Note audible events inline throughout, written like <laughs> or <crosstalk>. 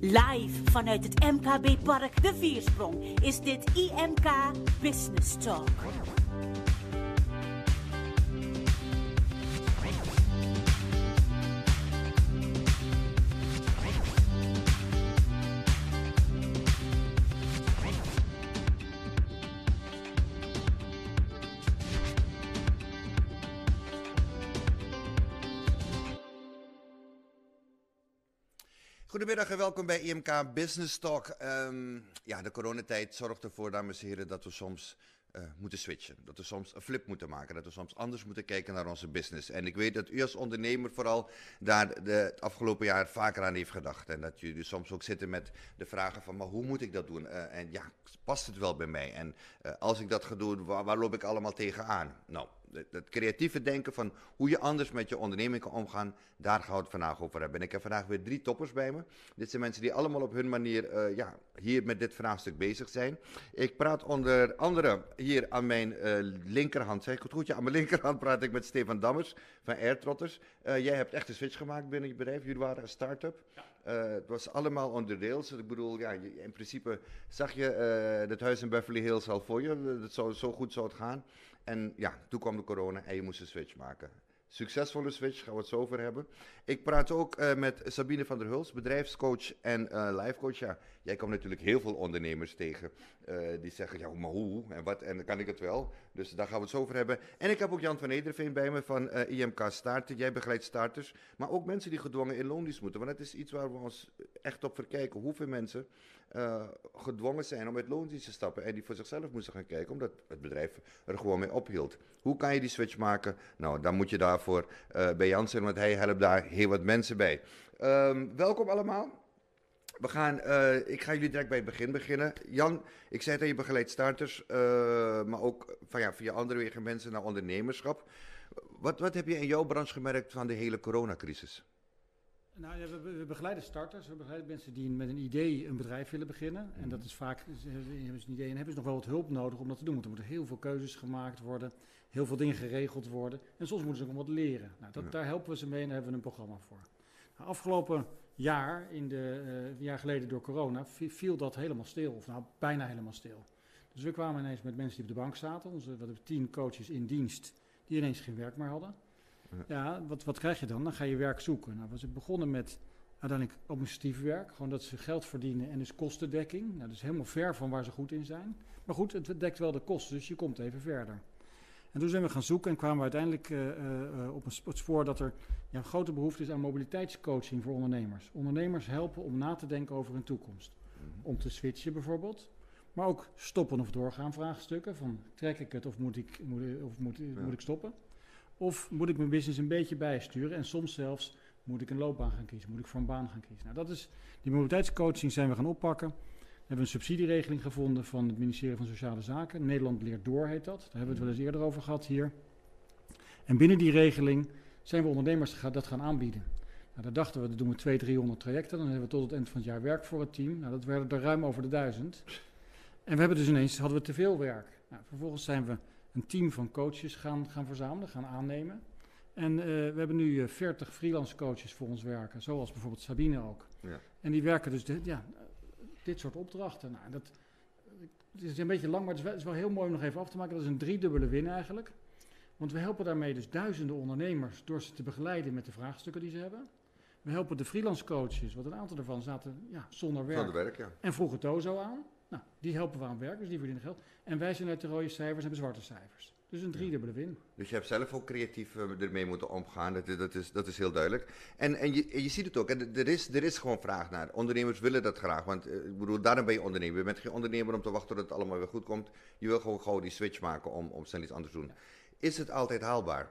Live vanuit het MKB Park De Viersprong is dit IMK Business Talk. Goedemiddag en welkom bij IMK Business Talk. Ehm, ja, de coronatijd zorgt ervoor, dames en heren, dat we soms uh, moeten switchen. Dat we soms een flip moeten maken. Dat we soms anders moeten kijken naar onze business. En ik weet dat u als ondernemer vooral daar de, het afgelopen jaar vaker aan heeft gedacht. En dat jullie soms ook zitten met de vragen van, maar hoe moet ik dat doen? Uh, en ja, past het wel bij mij? En uh, als ik dat ga doen, waar, waar loop ik allemaal tegenaan? Nou, het creatieve denken van hoe je anders met je onderneming kan omgaan, daar gaan we het vandaag over hebben. En ik heb vandaag weer drie toppers bij me. Dit zijn mensen die allemaal op hun manier uh, ja, hier met dit vraagstuk bezig zijn. Ik praat onder andere hier aan mijn uh, linkerhand, zeg ik het goed? Ja, aan mijn <laughs> linkerhand praat ik met Stefan Dammers van Airtrotters. Uh, jij hebt echt een switch gemaakt binnen je bedrijf. Jullie waren een start-up. Ja. het was allemaal onderdeel. ik bedoel, ja, in principe zag je het huis in Beverly Hills al voor je. Dat zou, zo goed zou het gaan. En ja, toen kwam de corona en je moest een switch maken. Succesvolle switch, gaan we het zo over hebben. Ik praat ook uh, met Sabine van der Huls, bedrijfscoach en uh, lifecoach. Ja, jij komt natuurlijk heel veel ondernemers tegen uh, die zeggen, ja, maar hoe en wat en kan ik het wel? Dus daar gaan we het zo over hebben. En ik heb ook Jan van Ederveen bij me van IMK Starten. Jij begeleidt starters, maar ook mensen die gedwongen in loondienst moeten. Want dat is iets waar we ons echt op verkijken. Hoeveel mensen gedwongen zijn om uit loondienst te stappen en die voor zichzelf moesten gaan kijken, omdat het bedrijf er gewoon mee ophield. Hoe kan je die switch maken? Nou, dan moet je daarvoor bij Jan zijn, want hij helpt daar heel wat mensen bij. Um, welkom allemaal. We gaan, uh, ik ga jullie direct bij het begin beginnen. Jan, ik zei dat je begeleidt starters, uh, maar ook van, ja, via andere wegen mensen naar ondernemerschap. Wat, wat heb je in jouw branche gemerkt van de hele coronacrisis? Nou, ja, we, we, begeleiden starters, we begeleiden mensen die met een idee een bedrijf willen beginnen. En dat is vaak, ze hebben ze een idee en hebben ze nog wel wat hulp nodig om dat te doen. Want er moeten heel veel keuzes gemaakt worden, heel veel dingen geregeld worden. En soms moeten ze ook wat leren. Nou, dat, ja. Daar helpen we ze mee en daar hebben we een programma voor. Nou, afgelopen jaar, in de, uh, jaar geleden door corona, viel dat helemaal stil. Of nou, bijna helemaal stil. Dus we kwamen ineens met mensen die op de bank zaten. Onze, we hebben tien coaches in dienst die ineens geen werk meer hadden. Ja, wat, wat krijg je dan? Dan ga je werk zoeken. Nou, we zijn begonnen met uiteindelijk administratief werk. Gewoon dat ze geld verdienen en dus kostendekking. Nou, dat is helemaal ver van waar ze goed in zijn. Maar goed, het dekt wel de kosten, dus je komt even verder. En toen zijn we gaan zoeken en kwamen we uiteindelijk uh, uh, op een het spoor dat er ja, een grote behoefte is aan mobiliteitscoaching voor ondernemers. Ondernemers helpen om na te denken over hun toekomst. Om te switchen bijvoorbeeld. Maar ook stoppen of doorgaan vraagstukken. Van trek ik het of moet ik, moet, of moet, ja. moet ik stoppen? Of moet ik mijn business een beetje bijsturen en soms zelfs moet ik een loopbaan gaan kiezen, moet ik voor een baan gaan kiezen. Nou, dat is, die mobiliteitscoaching zijn we gaan oppakken. We hebben een subsidieregeling gevonden van het ministerie van Sociale Zaken. Nederland leert door heet dat. Daar hebben we het wel eens eerder over gehad hier. En binnen die regeling zijn we ondernemers dat gaan aanbieden. Nou, daar dachten we, dat doen we 200, 300 trajecten. Dan hebben we tot het eind van het jaar werk voor het team. Nou, dat werden er ruim over de duizend. En we hebben dus ineens, hadden we te veel werk. Nou, vervolgens zijn we een team van coaches gaan, gaan verzamelen, gaan aannemen. En uh, we hebben nu uh, 40 freelance coaches voor ons werken, zoals bijvoorbeeld Sabine ook. Ja. En die werken dus dit, ja, dit soort opdrachten. Nou, dat, het is een beetje lang, maar het is, wel, het is wel heel mooi om nog even af te maken. Dat is een driedubbele win eigenlijk. Want we helpen daarmee dus duizenden ondernemers door ze te begeleiden met de vraagstukken die ze hebben. We helpen de freelance coaches, want een aantal daarvan zaten ja, zonder werk. Zonder werk, ja. En vroegen Tozo aan. Nou, die helpen we aan werk, dus die verdienen geld. En wij zijn uit de rode cijfers en hebben zwarte cijfers. Dus een driedubbele win. Dus je hebt zelf ook creatief uh, ermee moeten omgaan, dat, dat, is, dat is heel duidelijk. En, en, je, en je ziet het ook, en er is, er is gewoon vraag naar. Ondernemers willen dat graag, want uh, ik bedoel, daarom ben je ondernemer. Je bent geen ondernemer om te wachten tot het allemaal weer goed komt. Je wil gewoon gewoon die switch maken om, om snel iets anders te doen. Ja. Is het altijd haalbaar?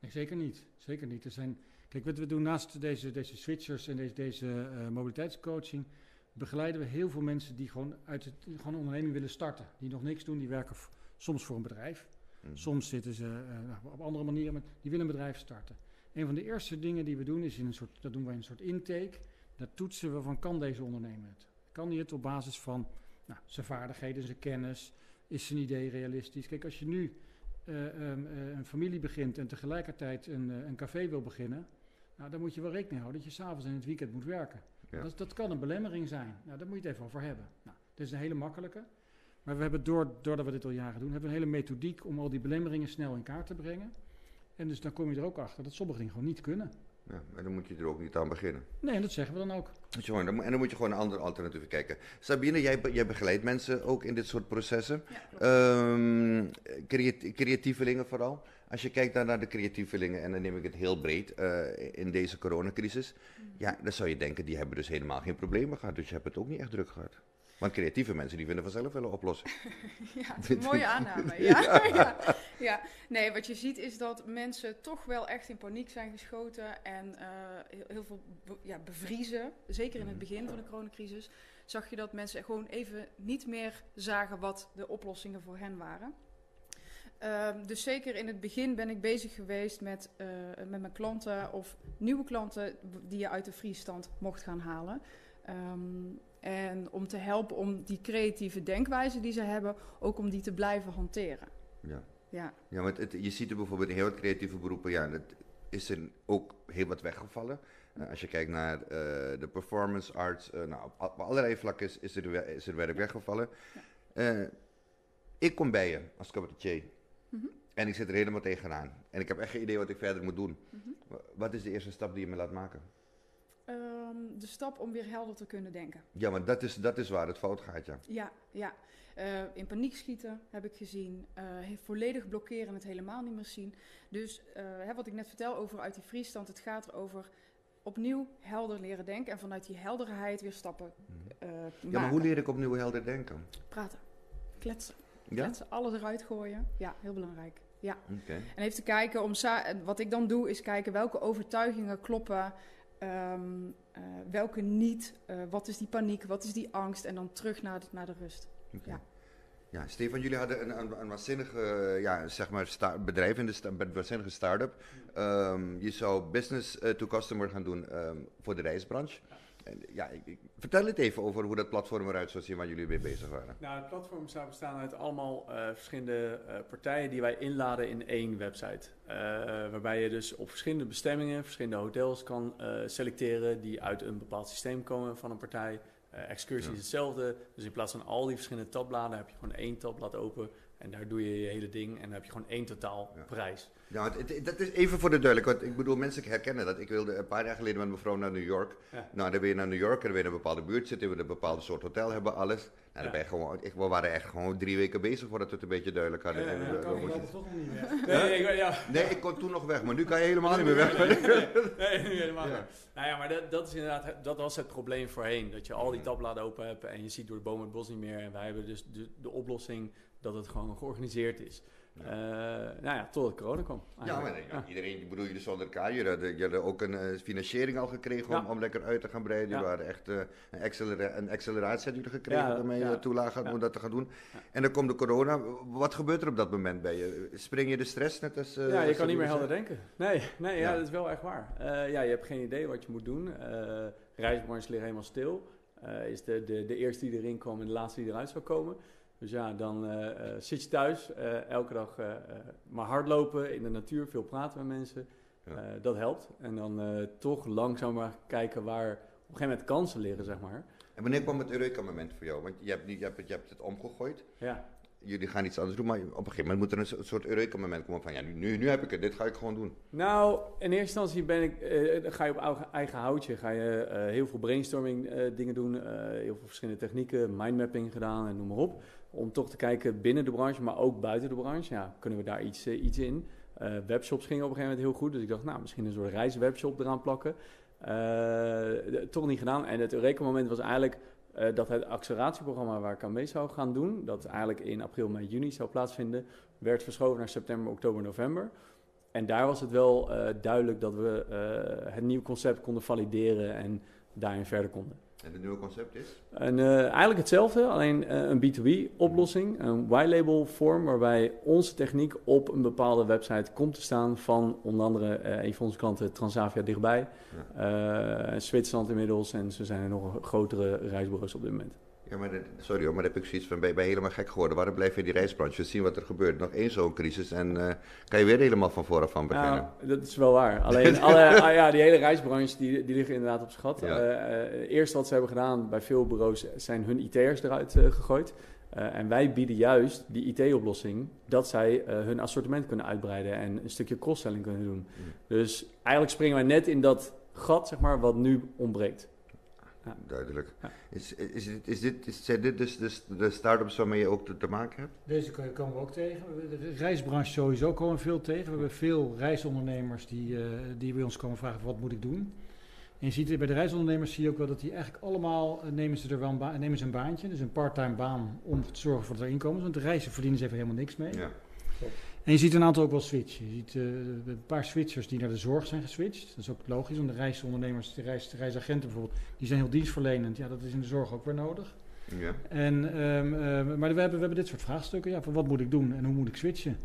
Nee, zeker niet. Zeker niet. Er zijn, kijk, wat we doen naast deze, deze switchers en deze, deze uh, mobiliteitscoaching begeleiden we heel veel mensen die gewoon uit het, gewoon een onderneming willen starten. Die nog niks doen, die werken soms voor een bedrijf. Mm. Soms zitten ze uh, op andere manieren, maar die willen een bedrijf starten. Een van de eerste dingen die we doen is in een soort, dat doen wij in een soort intake. Daar toetsen we van kan deze ondernemer het? Kan hij het op basis van nou, zijn vaardigheden, zijn kennis? Is zijn idee realistisch? Kijk, als je nu uh, um, uh, een familie begint en tegelijkertijd een, een café wil beginnen, nou, dan moet je wel rekening houden dat je s'avonds en in het weekend moet werken. Ja. Dat, dat kan een belemmering zijn. Nou, daar moet je het even over hebben. Nou, dit is een hele makkelijke. Maar we hebben door, doordat we dit al jaren doen, hebben we een hele methodiek om al die belemmeringen snel in kaart te brengen. En dus dan kom je er ook achter dat sommige dingen gewoon niet kunnen. Ja, en dan moet je er ook niet aan beginnen. Nee, en dat zeggen we dan ook. En dan moet je gewoon een andere alternatieven kijken. Sabine, jij, jij begeleidt mensen ook in dit soort processen. Ja. Ehm, creati- creatievelingen vooral. Als je kijkt naar, naar de creatievelingen, en dan neem ik het heel breed, eh, in deze coronacrisis. Ja, dan zou je denken, die hebben dus helemaal geen problemen gehad. Dus je hebt het ook niet echt druk gehad. Want creatieve mensen, die vinden vanzelf wel een oplossing. <laughs> Ja, <laughs> mooie aanname. <laughs> Ja. Ja. Ja. Nee, wat je ziet is dat mensen toch wel echt in paniek zijn geschoten en eh, heel, heel veel be- ja, bevriezen. Zeker in het begin van de coronacrisis zag je dat mensen gewoon even niet meer zagen wat de oplossingen voor hen waren. Ehm, dus zeker in het begin ben ik bezig geweest met, eh, met mijn klanten of nieuwe klanten die je uit de vriesstand mocht gaan halen. Ehm, en om te helpen om die creatieve denkwijze die ze hebben, ook om die te blijven hanteren. Ja. Ja, Ja, want het, je ziet er bijvoorbeeld in heel wat creatieve beroepen, ja, dat is er ook heel wat weggevallen. Eh, als je kijkt naar eh, de performance arts, eh, nou, op, allerlei vlakken is, is, er, is er werk weggevallen. Ik kom bij je als cabaretier Mhm. en ik zit er helemaal tegenaan. En ik heb echt geen idee wat ik verder moet doen. Mhm. Wa- Wat is de eerste stap die je me laat maken? De stap om weer helder te kunnen denken. Ja, maar dat is, dat is waar het fout gaat, ja. Ja, ja. Eh, in paniek schieten heb ik gezien. He- volledig blokkeren en het helemaal niet meer zien. Dus eh, hè, wat ik net vertel over uit die vriesstand, het gaat erover opnieuw helder leren denken en vanuit die helderheid weer stappen eh Ja, maar hoe leer ik opnieuw helder denken? Praten, kletsen, Ja? kletsen, alles eruit gooien. Ja, heel belangrijk. Ja. Oké. En even te kijken om wat ik dan doe, is kijken welke overtuigingen kloppen, ehm, eh, welke niet, eh, wat is die paniek, wat is die angst en dan terug naar de, naar de rust. Ja. Ja, Stefan, jullie hadden een, een, een waanzinnige ja, zeg maar sta- bedrijf in de sta- een waanzinnige start-up. Ehm, je zou business eh, to customer gaan doen ehm, voor de reisbranche. Ja, ik, ik- vertel het even over hoe dat platform eruit zou zien waar jullie mee bezig waren. Nou, het platform zou bestaan uit allemaal eh, verschillende eh, partijen die wij inladen in één website. Eh, waarbij je dus op verschillende bestemmingen, verschillende hotels kan selecteren die uit een bepaald systeem komen van een partij. Excursie Ja. is hetzelfde. Dus in plaats van al die verschillende tabbladen heb je gewoon één tabblad open. En daar doe je je hele ding en dan heb je gewoon één totaal Ja. prijs. Ja, want het- het- dat is even voor de duidelijkheid, want ik bedoel, mensen herkennen dat. Ik wilde een paar jaar geleden met mijn vrouw naar New York. Ja. Nou, dan ben je naar New York en dan ben je in een bepaalde buurt zitten, we een bepaald soort hotel hebben, alles. Nou, dan Ja. ben je gewoon, ik, we waren echt gewoon drie weken bezig voordat we het een beetje duidelijk hadden. Ja, En we- we moesten- voorlopig toch nog niet weg. Nee, ik, ja. Nee, ik kon toen nog weg, maar nu kan je helemaal niet meer weg. nee, nu helemaal niet. Nou ja, maar dat, dat is inderdaad, dat was het probleem voorheen. Dat je al die tabbladen open hebt en je ziet door de bomen het bos niet meer. En wij hebben dus de, de oplossing dat het gewoon georganiseerd is. Eh, nou ja, tot het corona kwam. Ja, maar ja, iedereen, ik bedoel, jullie zonder elkaar. Jullie hadden, jullie ook een eh, financiering al gekregen om, Ja. om lekker uit te gaan breiden. Jullie hadden echt eh, een, accelera een acceleratie hadden jullie gekregen waarmee je toelagen Ja. om dat te gaan doen. En dan komt de corona. Wat gebeurt er op dat moment bij je? Spring je de stress net als... ja, je als kan niet meer helder denken. Nee, nee ja. Dat is wel echt waar. Ja, je hebt geen idee wat je moet doen. Reisbranche ligt helemaal stil. Is de, de, de eerste die erin kwam en de laatste die eruit zou komen. Dus ja, dan eh, eh, zit je thuis, eh, elke dag maar hardlopen in de natuur, veel praten met mensen. Ja. Dat helpt. En dan toch langzaam maar kijken waar op een gegeven moment kansen liggen, zeg maar. En wanneer kwam het Eureka-moment voor jou? Want je hebt, niet, je, hebt het, je hebt het omgegooid. Ja, Jullie gaan iets anders doen, maar op een gegeven moment moet er een so- soort Eureka-moment komen van... Ja, nu, nu, heb ik het, dit ga ik gewoon doen. Nou, in eerste instantie ben ik, ga je op eigen, houtje, ga je heel veel brainstorming dingen doen, heel veel verschillende technieken, mindmapping gedaan en noem maar op. Om toch te kijken binnen de branche, maar ook buiten de branche. Ja, kunnen we daar iets, eh, iets in? Eh, webshops gingen op een gegeven moment heel goed, dus ik dacht, nou, misschien een soort reiswebshop eraan plakken. Eh, toch niet gedaan. En het Eureka-moment was eigenlijk dat het acceleratieprogramma waar ik aan mee zou gaan doen, dat eigenlijk in april, mei, juni zou plaatsvinden, werd verschoven naar september, oktober, november. En daar was het wel duidelijk dat we het nieuwe concept konden valideren en daarin verder konden. En het nieuwe concept is? En, eh, eigenlijk hetzelfde, alleen eh, een B2B-oplossing, een white-label vorm waarbij onze techniek op een bepaalde website komt te staan van onder andere eh, een van onze klanten Transavia dichtbij, Zwitserland inmiddels en ze zijn er nog grotere reisbureaus op dit moment. Ja, maar sorry hoor, maar dan heb ik zoiets van, ben je, helemaal gek geworden? Waarom blijf je in die reisbranche? We zien wat er gebeurt. Nog één zo'n crisis en uh, kan je weer helemaal van vooraf van beginnen. Ja, dat is wel waar. Alleen, <laughs> alle, ah, ja, die hele reisbranche, die, die liggen inderdaad op schat. Ja. Uh, eerst wat ze hebben gedaan bij veel bureaus, zijn hun IT'ers eruit uh, gegooid. en wij bieden juist die IT-oplossing dat zij hun assortiment kunnen uitbreiden en een stukje cross-selling kunnen doen. Mm. Dus eigenlijk springen wij net in dat gat, zeg maar, wat nu ontbreekt. Ja. Duidelijk. Is, is, dit, is dit, is, zijn dit dus de, de start-ups waarmee je ook te, maken hebt? Deze komen we ook tegen. De reisbranche sowieso komen we veel tegen. We hebben veel reisondernemers die, uh, die bij ons komen vragen: wat moet ik doen? En je ziet bij de reisondernemers zie je ook wel dat die eigenlijk allemaal uh, nemen ze er wel een, nemen ze een baantje, dus een parttime baan om te zorgen voor het inkomen. Want de reizen verdienen ze even helemaal niks mee. Ja. En je ziet een aantal ook wel switchen. Je ziet uh, een paar switchers die naar de zorg zijn geswitcht. Dat is ook logisch, want de reisondernemers, de, reis, de reisagenten bijvoorbeeld, die zijn heel dienstverlenend. Ja, dat is in de zorg ook weer nodig. Ja. En, um, maar we hebben, we hebben dit soort vraagstukken. Ja, van wat moet ik doen en hoe moet ik switchen?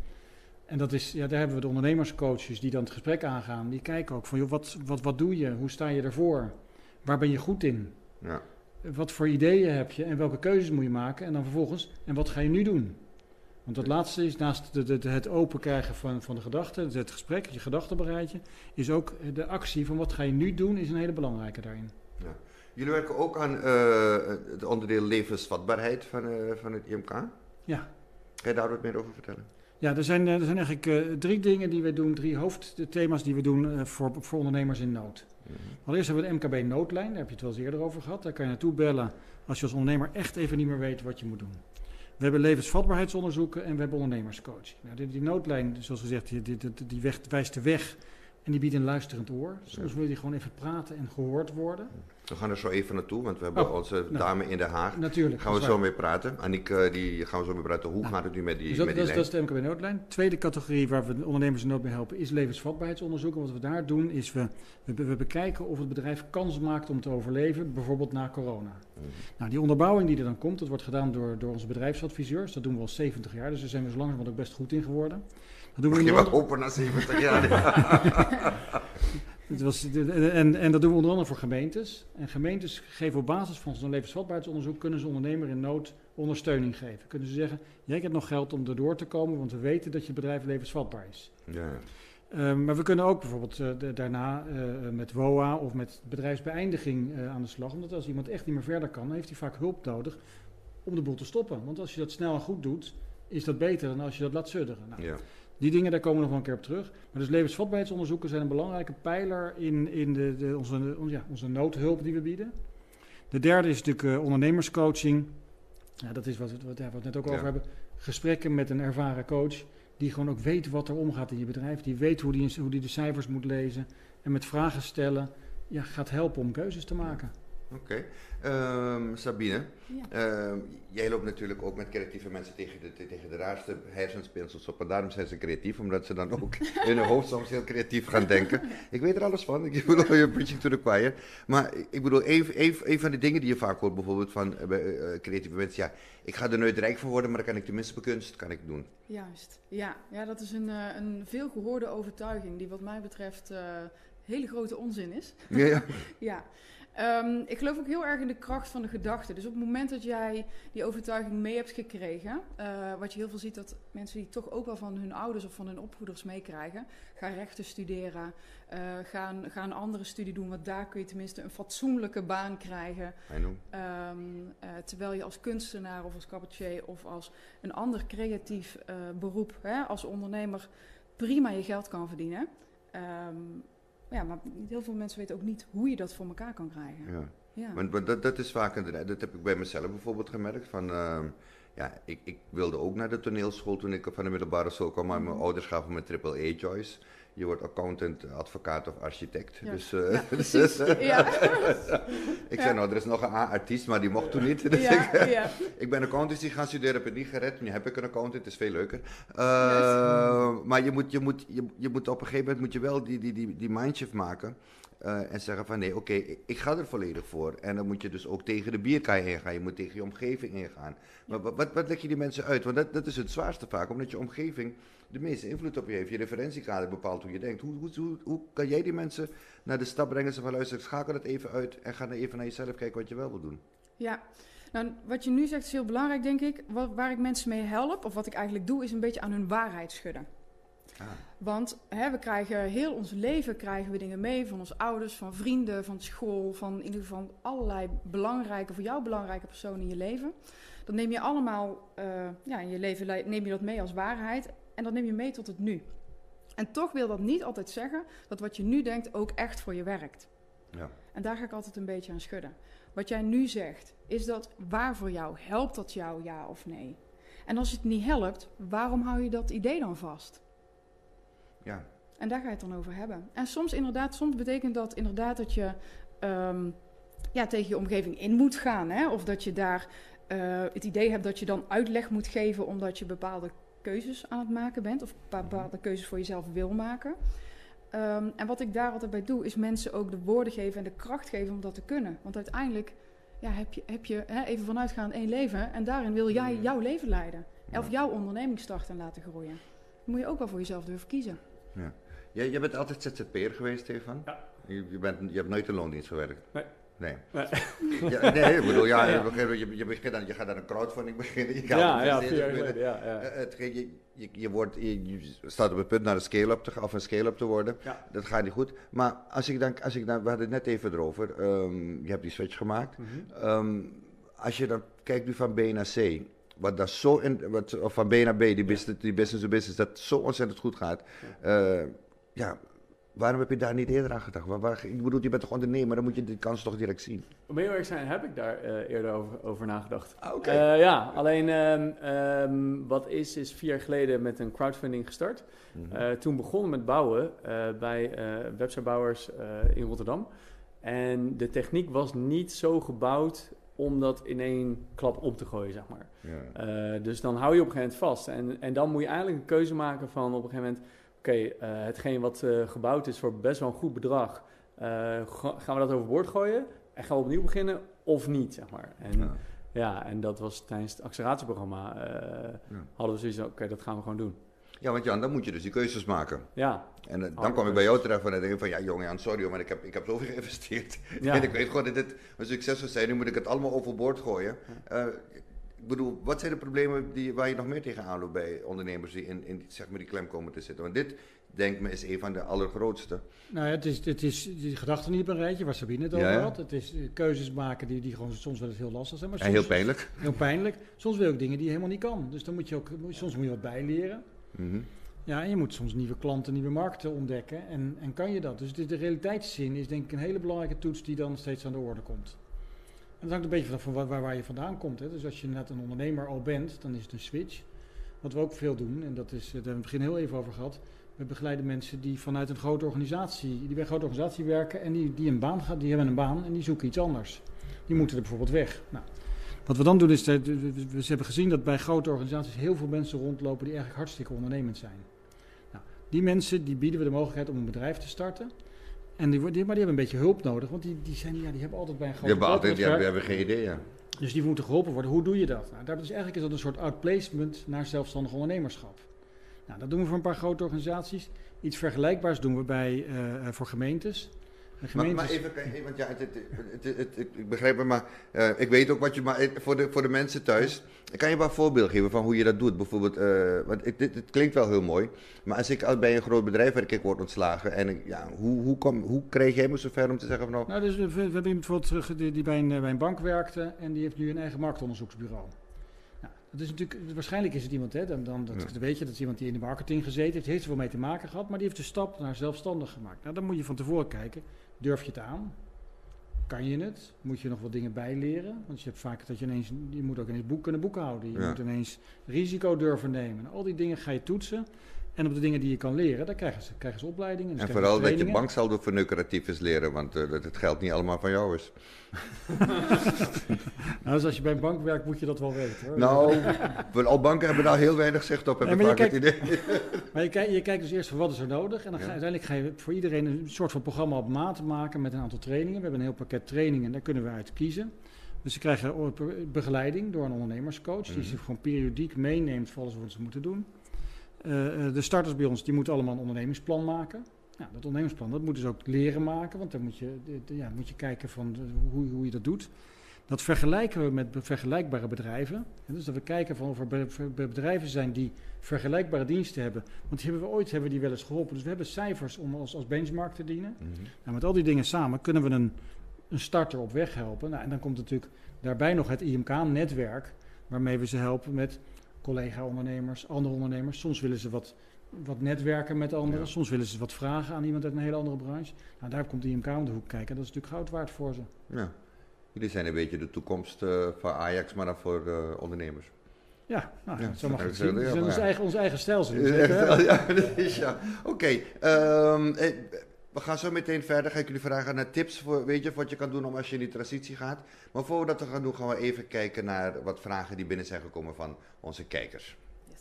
En dat is, ja, daar hebben we de ondernemerscoaches die dan het gesprek aangaan. Die kijken ook van, joh, wat, wat, wat doe je? Hoe sta je ervoor? Waar ben je goed in? Ja. Wat voor ideeën heb je en welke keuzes moet je maken? En dan vervolgens, en wat ga je nu doen? Want dat laatste is, naast de, de, het open krijgen van, van de gedachten, dus het gesprek, je gedachtenbereidje, is ook de actie van wat ga je nu doen, is een hele belangrijke daarin. Ja. Jullie werken ook aan uh, het onderdeel levensvatbaarheid van, uh, van het IMK? Ja. Kan je daar wat meer over vertellen? Ja, er zijn, er zijn eigenlijk uh, drie dingen die we doen, drie hoofdthema's die we doen voor, voor ondernemers in nood. Mm -hmm. Allereerst hebben we de MKB noodlijn, daar heb je het wel eens eerder over gehad. Daar kan je naartoe bellen als je als ondernemer echt even niet meer weet wat je moet doen. We hebben levensvatbaarheidsonderzoeken en we hebben ondernemerscoaching. Nou, die, die, noodlijn, zoals gezegd, die, die, die weg, wijst de weg en die biedt een luisterend oor. Soms wil je gewoon even praten en gehoord worden. We gaan er zo even naartoe, want we hebben oh, onze nou, dame in Den Haag. Natuurlijk. Gaan we zo mee praten. Annick, die gaan we zo mee praten. Hoe nou, gaat het nu met die, dus dat, met die dat, dat is de MKB Noodlijn. Tweede categorie waar we ondernemers in nood mee helpen is levensvatbaarheidsonderzoeken. Wat we daar doen is we, we, we, bekijken of het bedrijf kans maakt om te overleven, bijvoorbeeld na corona. Mm. Nou, die onderbouwing die er dan komt, dat wordt gedaan door, door onze bedrijfsadviseurs. Dat doen we al 70 jaar, dus daar zijn we zo langzamerhand ook best goed in geworden. Dat doen we je wat hopen na 70 jaar. <laughs> Het was, en, en dat doen we onder andere voor gemeentes. En gemeentes geven op basis van zo'n levensvatbaarheidsonderzoek... kunnen ze ondernemer in nood ondersteuning geven. Kunnen ze zeggen, jij hebt nog geld om erdoor te komen... want we weten dat je bedrijf levensvatbaar is. Ja. Um, maar we kunnen ook bijvoorbeeld uh, de, daarna uh, met WOA of met bedrijfsbeëindiging uh, aan de slag. Omdat als iemand echt niet meer verder kan, dan heeft hij vaak hulp nodig om de boel te stoppen. Want als je dat snel en goed doet, is dat beter dan als je dat laat sudderen. Nou, ja. Die dingen, daar komen we nog wel een keer op terug. Maar dus levensvatbaarheidsonderzoeken zijn een belangrijke pijler in, in de, de onze, ja, onze noodhulp die we bieden. De derde is natuurlijk uh, ondernemerscoaching. Ja, dat is wat, wat, ja, wat we het net ook over hebben. Gesprekken met een ervaren coach die gewoon ook weet wat er omgaat in je bedrijf. Die weet hoe die, hoe die de cijfers moet lezen. En met vragen stellen ja, gaat helpen om keuzes te maken. Oké. Ehm, Sabine, ehm, jij loopt natuurlijk ook met creatieve mensen tegen de, tegen de raarste hersenspinsels op. En daarom zijn ze creatief, omdat ze dan ook <laughs> in hun hoofd soms heel creatief gaan denken. Ik weet er alles van, ik bedoel, <laughs> je preaching to the choir. Maar ik bedoel, een, van de dingen die je vaak hoort, bijvoorbeeld van uh, creatieve mensen, ja, ik ga er nooit rijk van worden, maar dan kan ik tenminste bekunst, kan ik doen. Juist, ja. Ja, dat is een, uh, een veel gehoorde overtuiging die wat mij betreft hele grote onzin is. Ja, ja. <laughs> ja. Um, ik geloof ook heel erg in de kracht van de gedachte. Dus op het moment dat jij die overtuiging mee hebt gekregen, uh, wat je heel veel ziet dat mensen die toch ook wel van hun ouders of van hun opvoeders meekrijgen, gaan rechten studeren, uh, gaan, gaan een andere studie doen, want daar kun je tenminste een fatsoenlijke baan krijgen. Um, uh, terwijl je als kunstenaar of als cabaretier of als een ander creatief beroep, hè, als ondernemer, prima je geld kan verdienen. Um, ja, maar heel veel mensen weten ook niet hoe je dat voor elkaar kan krijgen. Ja. Ja. Want, dat, dat is vaak een, dat heb ik bij mezelf bijvoorbeeld gemerkt. Van, uh, ja, ik, ik wilde ook naar de toneelschool toen ik van de middelbare school kwam, maar mijn mhm. ouders gaven me triple A choice. Je wordt accountant, advocaat of architect. Dus, uh, ja, dus ja. <laughs> <laughs> ik zei, nou, er is nog een artiest, maar die mocht toen niet. <laughs> Dus ik, ik, ben accountancy gaan studeren, heb het niet gered. Nu heb ik een accountant, is veel leuker. Uh, Maar je moet, je, moet, je, je moet op een gegeven moment moet je wel die, die, die, die mindshift maken. Uh, en zeggen van nee, oké, okay, ik ga er volledig voor. En dan moet je dus ook tegen de bierkaai ingaan. Je moet tegen je omgeving ingaan. Maar wat, wat, wat leg je die mensen uit? Want dat, dat is het zwaarste vaak, omdat je omgeving de meeste invloed op je heeft. Je referentiekader bepaalt hoe je denkt. Hoe, hoe, hoe, hoe kan jij die mensen naar de stap brengen? Ze van luister, schakel het even uit en ga dan even naar jezelf kijken wat je wel wil doen. Ja, Nou, wat je nu zegt is heel belangrijk, denk ik. Wat, waar ik mensen mee help, of wat ik eigenlijk doe, is een beetje aan hun waarheid schudden. Ah. Want hè, we krijgen heel ons leven krijgen we dingen mee van onze ouders, van vrienden, van school, van in ieder geval allerlei belangrijke, voor jou belangrijke personen in je leven. Dat neem je allemaal uh, ja, in je leven neem je dat mee als waarheid en dat neem je mee tot het nu. En toch wil dat niet altijd zeggen dat wat je nu denkt ook echt voor je werkt. Ja. En daar ga ik altijd een beetje aan schudden. Wat jij nu zegt, is dat waar voor jou? Helpt dat jou, ja of nee? En als het niet helpt, waarom hou je dat idee dan vast? Ja. En daar ga je het dan over hebben. En soms inderdaad, soms betekent dat inderdaad dat je um, ja, tegen je omgeving in moet gaan. Hè? Of dat je daar uh, het idee hebt dat je dan uitleg moet geven omdat je bepaalde keuzes aan het maken bent. Of bepaalde keuzes voor jezelf wil maken. Um, en wat ik daar altijd bij doe, is mensen ook de woorden geven en de kracht geven om dat te kunnen. Want uiteindelijk ja, heb je, heb je hè, even vanuitgaan één leven en daarin wil jij jouw leven leiden. Of jouw onderneming starten en laten groeien. Dan moet je ook wel voor jezelf durven kiezen. Ja. Jij, jij bent altijd ZZP'er geweest, Stefan? Ja. Je, je, bent, je hebt nooit in loondienst gewerkt? Nee. Nee. Nee. ja, nee, ik bedoel, ja, ja. Je, je, begint dan, je gaat aan een crowdfunding beginnen. Je gaat ja, ja, geleden, ja, ja. Eh, het, je, je, je, wordt, je, staat op het punt naar een scale-up te, of een scale-up te worden. Ja. Dat gaat niet goed. Maar als ik dan, als ik dan we hadden het net even erover, um, je hebt die switch gemaakt. Mm -hmm. um, als je dan kijkt nu van B naar C, wat daar zo in, wat, of van B naar B, die business, die business to business, dat zo ontzettend goed gaat. Uh, ja, Waarom heb je daar niet eerder aan gedacht? Waar, waar, ik bedoel, je bent toch ondernemer, dan moet je die kans toch direct zien. Om heel eerlijk zijn, heb ik daar uh, eerder over, over nagedacht. Ah, Oké. Okay. Uh, ja, alleen um, um, wat is, is vier jaar geleden met een crowdfunding gestart. Mm -hmm. uh, toen begonnen met bouwen bij websitebouwers in Rotterdam. En de techniek was niet zo gebouwd om dat in één klap op te gooien, zeg maar. Ja. dus dan hou je op een gegeven moment vast. En, en dan moet je eigenlijk een keuze maken van op een gegeven moment okay, uh, hetgeen wat uh, gebouwd is voor best wel een goed bedrag, uh, gaan we dat overboord gooien en gaan we opnieuw beginnen of niet, zeg maar. En, ja. ja en dat was tijdens het acceleratieprogramma, ja. hadden we zoiets oké, okay, dat gaan we gewoon doen. Ja, want Jan, dan moet je dus die keuzes maken. Ja. En uh, dan kwam ik bij jou terecht en denk ik van, ja jongen Jan, sorry maar ik heb, ik heb zoveel geïnvesteerd. <laughs> Ja. en ik weet gewoon dat dit een succes zou zijn, nu moet ik het allemaal overboord gooien. Uh, ik bedoel, wat zijn de problemen die, waar je nog meer tegenaan loopt bij ondernemers die in, in zeg maar die klem komen te zitten? Want dit, denk me, is een van de allergrootste. Nou ja, het is, het is die gedachten niet op een rijtje, waar Sabine het over ja, ja. had. Het is keuzes maken die, die gewoon soms wel eens heel lastig zijn. Maar soms, en heel pijnlijk. Heel pijnlijk. Soms wil je ook dingen die je helemaal niet kan. Dus dan moet je ook, soms moet je wat bijleren. Mm -hmm. Ja, en je moet soms nieuwe klanten, nieuwe markten ontdekken. En, en kan je dat? Dus de, de realiteitszin is denk ik een hele belangrijke toets die dan steeds aan de orde komt. Dat hangt een beetje vanaf van waar, waar je vandaan komt. Hè. Dus als je net een ondernemer al bent, dan is het een switch. Wat we ook veel doen, en dat is, daar hebben we het begin heel even over gehad. We begeleiden mensen die vanuit een grote organisatie, die bij een grote organisatie werken en die, die een baan die hebben een baan en die zoeken iets anders. Die moeten er bijvoorbeeld weg. Nou, wat we dan doen is, we, we hebben gezien dat bij grote organisaties heel veel mensen rondlopen die eigenlijk hartstikke ondernemend zijn. Nou, die mensen die bieden we de mogelijkheid om een bedrijf te starten. En die, die, maar die hebben een beetje hulp nodig, want die, die, zijn, ja, die hebben altijd bij een grote Die hebben altijd, ja, we hebben geen idee, ja. Dus die moeten geholpen worden. Hoe doe je dat? Nou, dat is eigenlijk is dat een soort outplacement naar zelfstandig ondernemerschap. Nou, dat doen we voor een paar grote organisaties. Iets vergelijkbaars doen we bij, uh, voor gemeentes. Maar, maar, even, want ja, het, het, het, ik begrijp het, maar uh, ik weet ook wat je, maar voor de, voor de mensen thuis, kan je wel een voorbeeld geven van hoe je dat doet? Bijvoorbeeld, uh, want het, het, klinkt wel heel mooi, maar als ik bij een groot bedrijf werk, ik word ontslagen, en ik, ja, hoe, hoe, kom, hoe kreeg jij me zover om te zeggen van nou... Nou, dus we, we hebben iemand bijvoorbeeld die, die bij, een, bij een bank werkte en die heeft nu een eigen marktonderzoeksbureau. Dat is natuurlijk, waarschijnlijk is het iemand, hè, dan, dan dat, ja. weet je, dat is iemand die in de marketing gezeten heeft, heeft er wel mee te maken gehad, maar die heeft de stap naar zelfstandig gemaakt. Nou, dan moet je van tevoren kijken, durf je het aan? Kan je het? Moet je nog wat dingen bijleren? Want je hebt vaak dat je ineens, je moet ook ineens boek kunnen boekhouden, je ja. moet ineens risico durven nemen. al die dingen ga je toetsen. En op de dingen die je kan leren, daar krijgen ze, krijgen ze opleidingen. Dus en vooral dat je banksaldo vernukeratief is leren, want uh, dat het geld niet allemaal van jou is. <laughs> nou, dus als je bij een bank werkt, moet je dat wel weten. Hoor. Nou, <laughs> al banken hebben daar heel weinig zicht op, heb nee, ik vaak kijkt, het idee. maar je, kijkt, <laughs> je kijkt dus eerst van wat is er nodig. En dan ga, uiteindelijk ga je voor iedereen een soort van programma op maat maken met een aantal trainingen. We hebben een heel pakket trainingen, daar kunnen we uit kiezen. Dus ze krijgen begeleiding door een ondernemerscoach, mm -hmm. die ze gewoon periodiek meeneemt voor alles wat ze moeten doen. Uh, de starters bij ons die moeten allemaal een ondernemingsplan maken. Nou, dat ondernemingsplan dat moeten ze ook leren maken, want dan moet je, ja, moet je kijken van hoe, hoe je dat doet. Dat vergelijken we met vergelijkbare bedrijven. En dus dat we kijken van of er bedrijven zijn die vergelijkbare diensten hebben. Want die hebben we ooit hebben die wel eens geholpen. Dus we hebben cijfers om als, als benchmark te dienen. Mm nou, met al die dingen samen kunnen we een, een starter op weg helpen. Nou, en dan komt natuurlijk daarbij nog het IMK-netwerk, waarmee we ze helpen met collega-ondernemers, andere ondernemers. Soms willen ze wat, wat netwerken met anderen, soms willen ze wat vragen aan iemand uit een hele andere branche. Nou, daar komt IMK om de hoek kijken. Dat is natuurlijk goud waard voor ze. Ja. Jullie zijn een beetje de toekomst uh, van Ajax, maar dan voor uh, ondernemers. Ja, nou, ja, zo mag het zien. Ja, ons, eigen, ons eigen stelsel. <laughs> ja, dat is ja. Oké, okay, um, ehm, eh, we gaan zo meteen verder. Ga ik jullie vragen naar tips voor, weet je, wat je kan doen om als je in die transitie gaat. Maar voor we dat gaan doen, gaan we even kijken naar wat vragen die binnen zijn gekomen van onze kijkers. Yes.